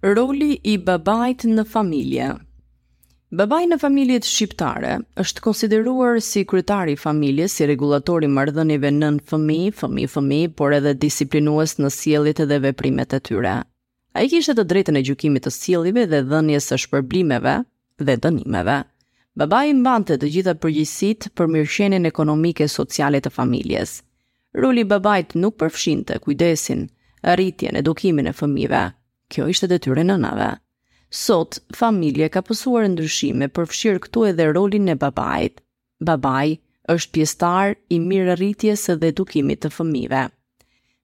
Roli i babait në familje. Babai në familjet shqiptare është konsideruar si kryetari i familjes, si rregullator i marrëdhënieve nënë-fëmijë, fëmijë-fëmijë, por edhe disiplinues në sjelljet dhe veprimet e tyre. Ai kishte të drejtën e gjykimit të sjelljeve dhe dhënies së shpërblimeve dhe dënimeve. Babai mbante të gjitha përgjegjësitë për mirëqenien ekonomike e sociale të familjes. Roli i babait nuk përfshinte kujdesin, rritjen, edukimin e fëmijëve. Kjo ishte detyrë e nënave. Sot, familja ka pësuar ndryshime, përfshirë këtu edhe rolin e babait. Babai është pjesëtar i mirërritjes dhe edukimit të fëmijëve.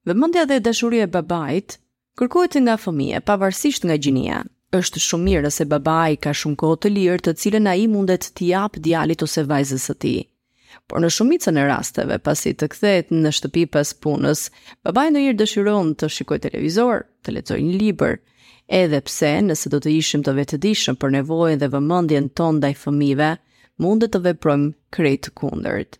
Vëmendja dhe dashuria e babait kërkohet nga fëmija, pavarësisht nga gjinia. Është shumë mirë nëse babai ka shumë kohë të lirë të cilën ai mundet t'i japë djalit ose vajzës së tij. Por në shumicën e rasteve, pasi të kthehet në shtëpi pas punës, babai ndonjëherë dëshiron të shikojë televizor, të lexojë një libër, edhe pse nëse do të ishim të vetëdijshëm për nevojën dhe vëmendjen tonë ndaj fëmijëve, mundet të veprojmë krejt të kundërt.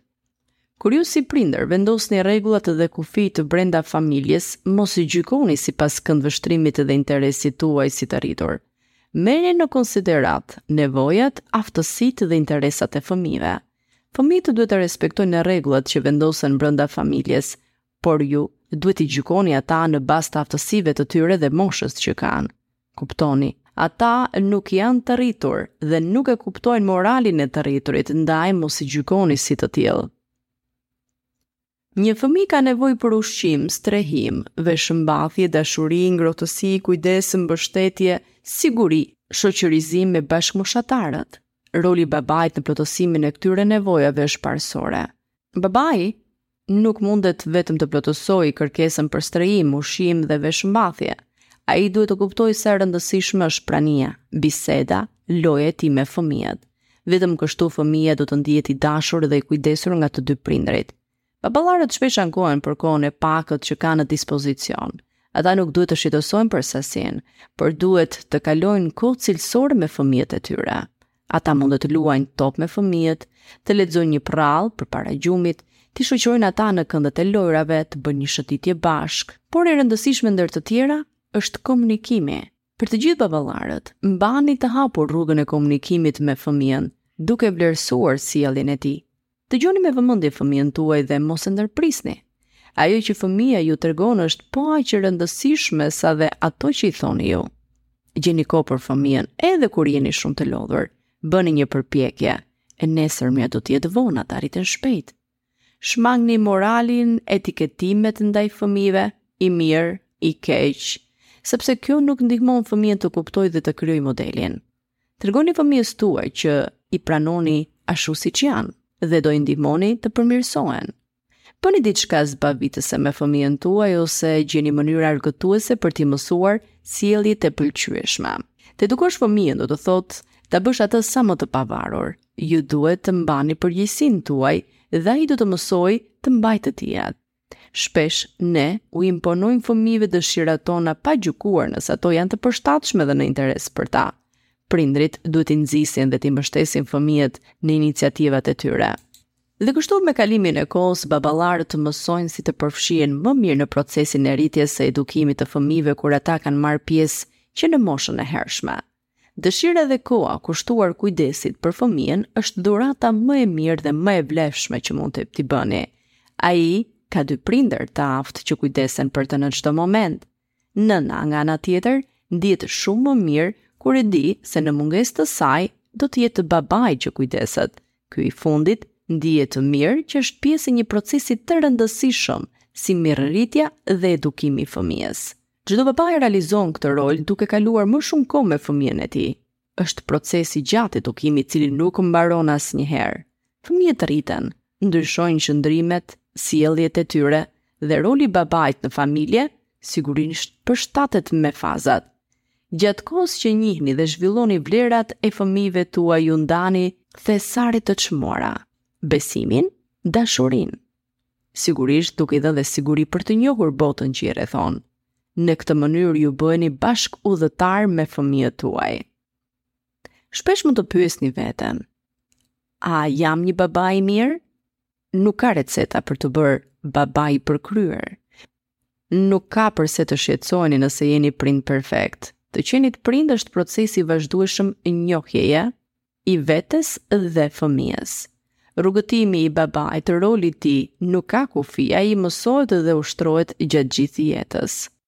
Kur ju si prindër vendosni rregullat dhe kufijtë brenda familjes, mos i gjykoni sipas këndvështrimit dhe interesit tuaj si të rritur. Merrni në konsideratë nevojat, aftësitë dhe interesat e fëmijëve. Fëmijët duhet të respektojnë rregullat që vendosen brenda familjes, Por ju duhet t'i gjykoni ata në bazë të aftësive të tyre dhe moshës që kanë. Kuptoni, ata nuk janë të rritur dhe nuk e kuptojnë moralin e të rriturit, ndaj mos i gjykoni si të tillë. Një fëmijë ka nevojë për ushqim, strehim, veshmbathje, dashuri, ngrohtësi, kujdes, mbështetje, siguri, shoqërizim me bashkëmoshatarët. Roli i babait në plotësimin e këtyre nevojave është parësore. Babai nuk mundet vetëm të plotësojë kërkesën për strehim, ushqim dhe veshmbathje. Ai duhet të kuptojë sa e rëndësishme është prania, biseda, loja e tij me fëmijët. Vetëm kështu fëmija do të ndihet i dashur dhe i kujdesur nga të dy prindërit. Baballarët shpesh ankohen për kohën e pakët që kanë në dispozicion. Ata nuk duhet të shqetësohen për sasinë, por duhet të kalojnë kohë cilësore me fëmijët e tyre. Ata mund të luajnë top me fëmijët, të lexojnë një përrallë përpara gjumit, t'i shoqërojnë ata në këndët e lojrave, të bëjnë një shëtitje bashkë. Por e rëndësishme ndër të tjera është komunikimi. Për të gjithë baballarët, mbani të hapur rrugën e komunikimit me fëmijën, duke vlerësuar sjelljen e tij. Dëgjoni me vëmendje fëmijën tuaj dhe mos e ndërprisni. Ajo që fëmija ju tregon është po aq e rëndësishme sa dhe ato që i thoni ju. Gjeni kohë për fëmijën edhe kur jeni shumë të lodhur. Bëni një përpjekje. E nesërmja do të jetë vonë, ata rriten shpejt. Shmangni moralin, etiketimet ndaj fëmijëve, i mirë, i keq, sepse kjo nuk ndihmon fëmijën të kuptojë dhe të krijojë modelin. Tregoni fëmijës tuaj që i pranoni ashtu siç janë dhe do i ndihmoni të përmirësohen. Bëni diçka zbavitëse me fëmijën tuaj ose gjeni mënyra argëtuese për t'i mësuar sjelljet e pëlqyeshme. Të edukosh fëmijën do të thotë ta bësh atë sa më të pavarur. Ju duhet të mbani përgjegjësinë tuaj dhe ai do të mësojë të mbajë të tijat. Shpesh ne u imponojmë fëmijëve dëshirat tona pa gjykuar nëse ato janë të përshtatshme dhe në interes për ta. Prindërit duhet t'i nxisin dhe t'i mbështesin fëmijët në iniciativat e tyre. Dhe kështu me kalimin e kohës baballarët mësojnë si të përfshihen më mirë në procesin e rritjes së edukimit të fëmijëve kur ata kanë marrë pjesë që në moshën e hershme. Dëshira dhe koha kushtuar kujdesit për fëmijën është dhurata më e mirë dhe më e vlefshme që mund t'i bëni. Ai ka dy prindër të aftë që kujdesen për të në çdo moment. Nëna, nga ana tjetër, ndihet shumë më mirë kur e di se në mungesë të saj do të jetë babai që kujdeset. Ky i fundit ndihet mirë që është pjesë e një procesi të rëndësishëm si mirërritja dhe edukimi i fëmijës. Çdo baba e realizon këtë rol duke kaluar më shumë kohë me fëmijën e tij. Është proces i gjatë edukimi i cili nuk mbaron asnjëherë. Fëmijët rriten, ndryshojnë qëndrimet, sjelljet e tyre dhe roli i babait në familje sigurisht përshtatet me fazat. Gjatë kohës që njihni dhe zhvilloni vlerat e fëmijëve tuaj ju ndani thesare të çmuara, besimin, dashurinë, sigurisht duke i dhënë dhe siguri për të njohur botën që i rrethon. Në këtë mënyrë ju bëheni bashkudhëtar me fëmijët tuaj. Shpesh mund të pyesni veten, a jam një baba i mirë? Nuk ka receta për t'u bërë baba i përkryer. Nuk ka përse të shqetësoheni nëse jeni prind perfekt. Të qenit prind është proces i vazhdueshëm njohjeje i vetes dhe fëmijës. Rrugëtimi i babait, roli i tij, nuk ka kufi, ai mësohet dhe ushtrohet gjatë gjithë jetës.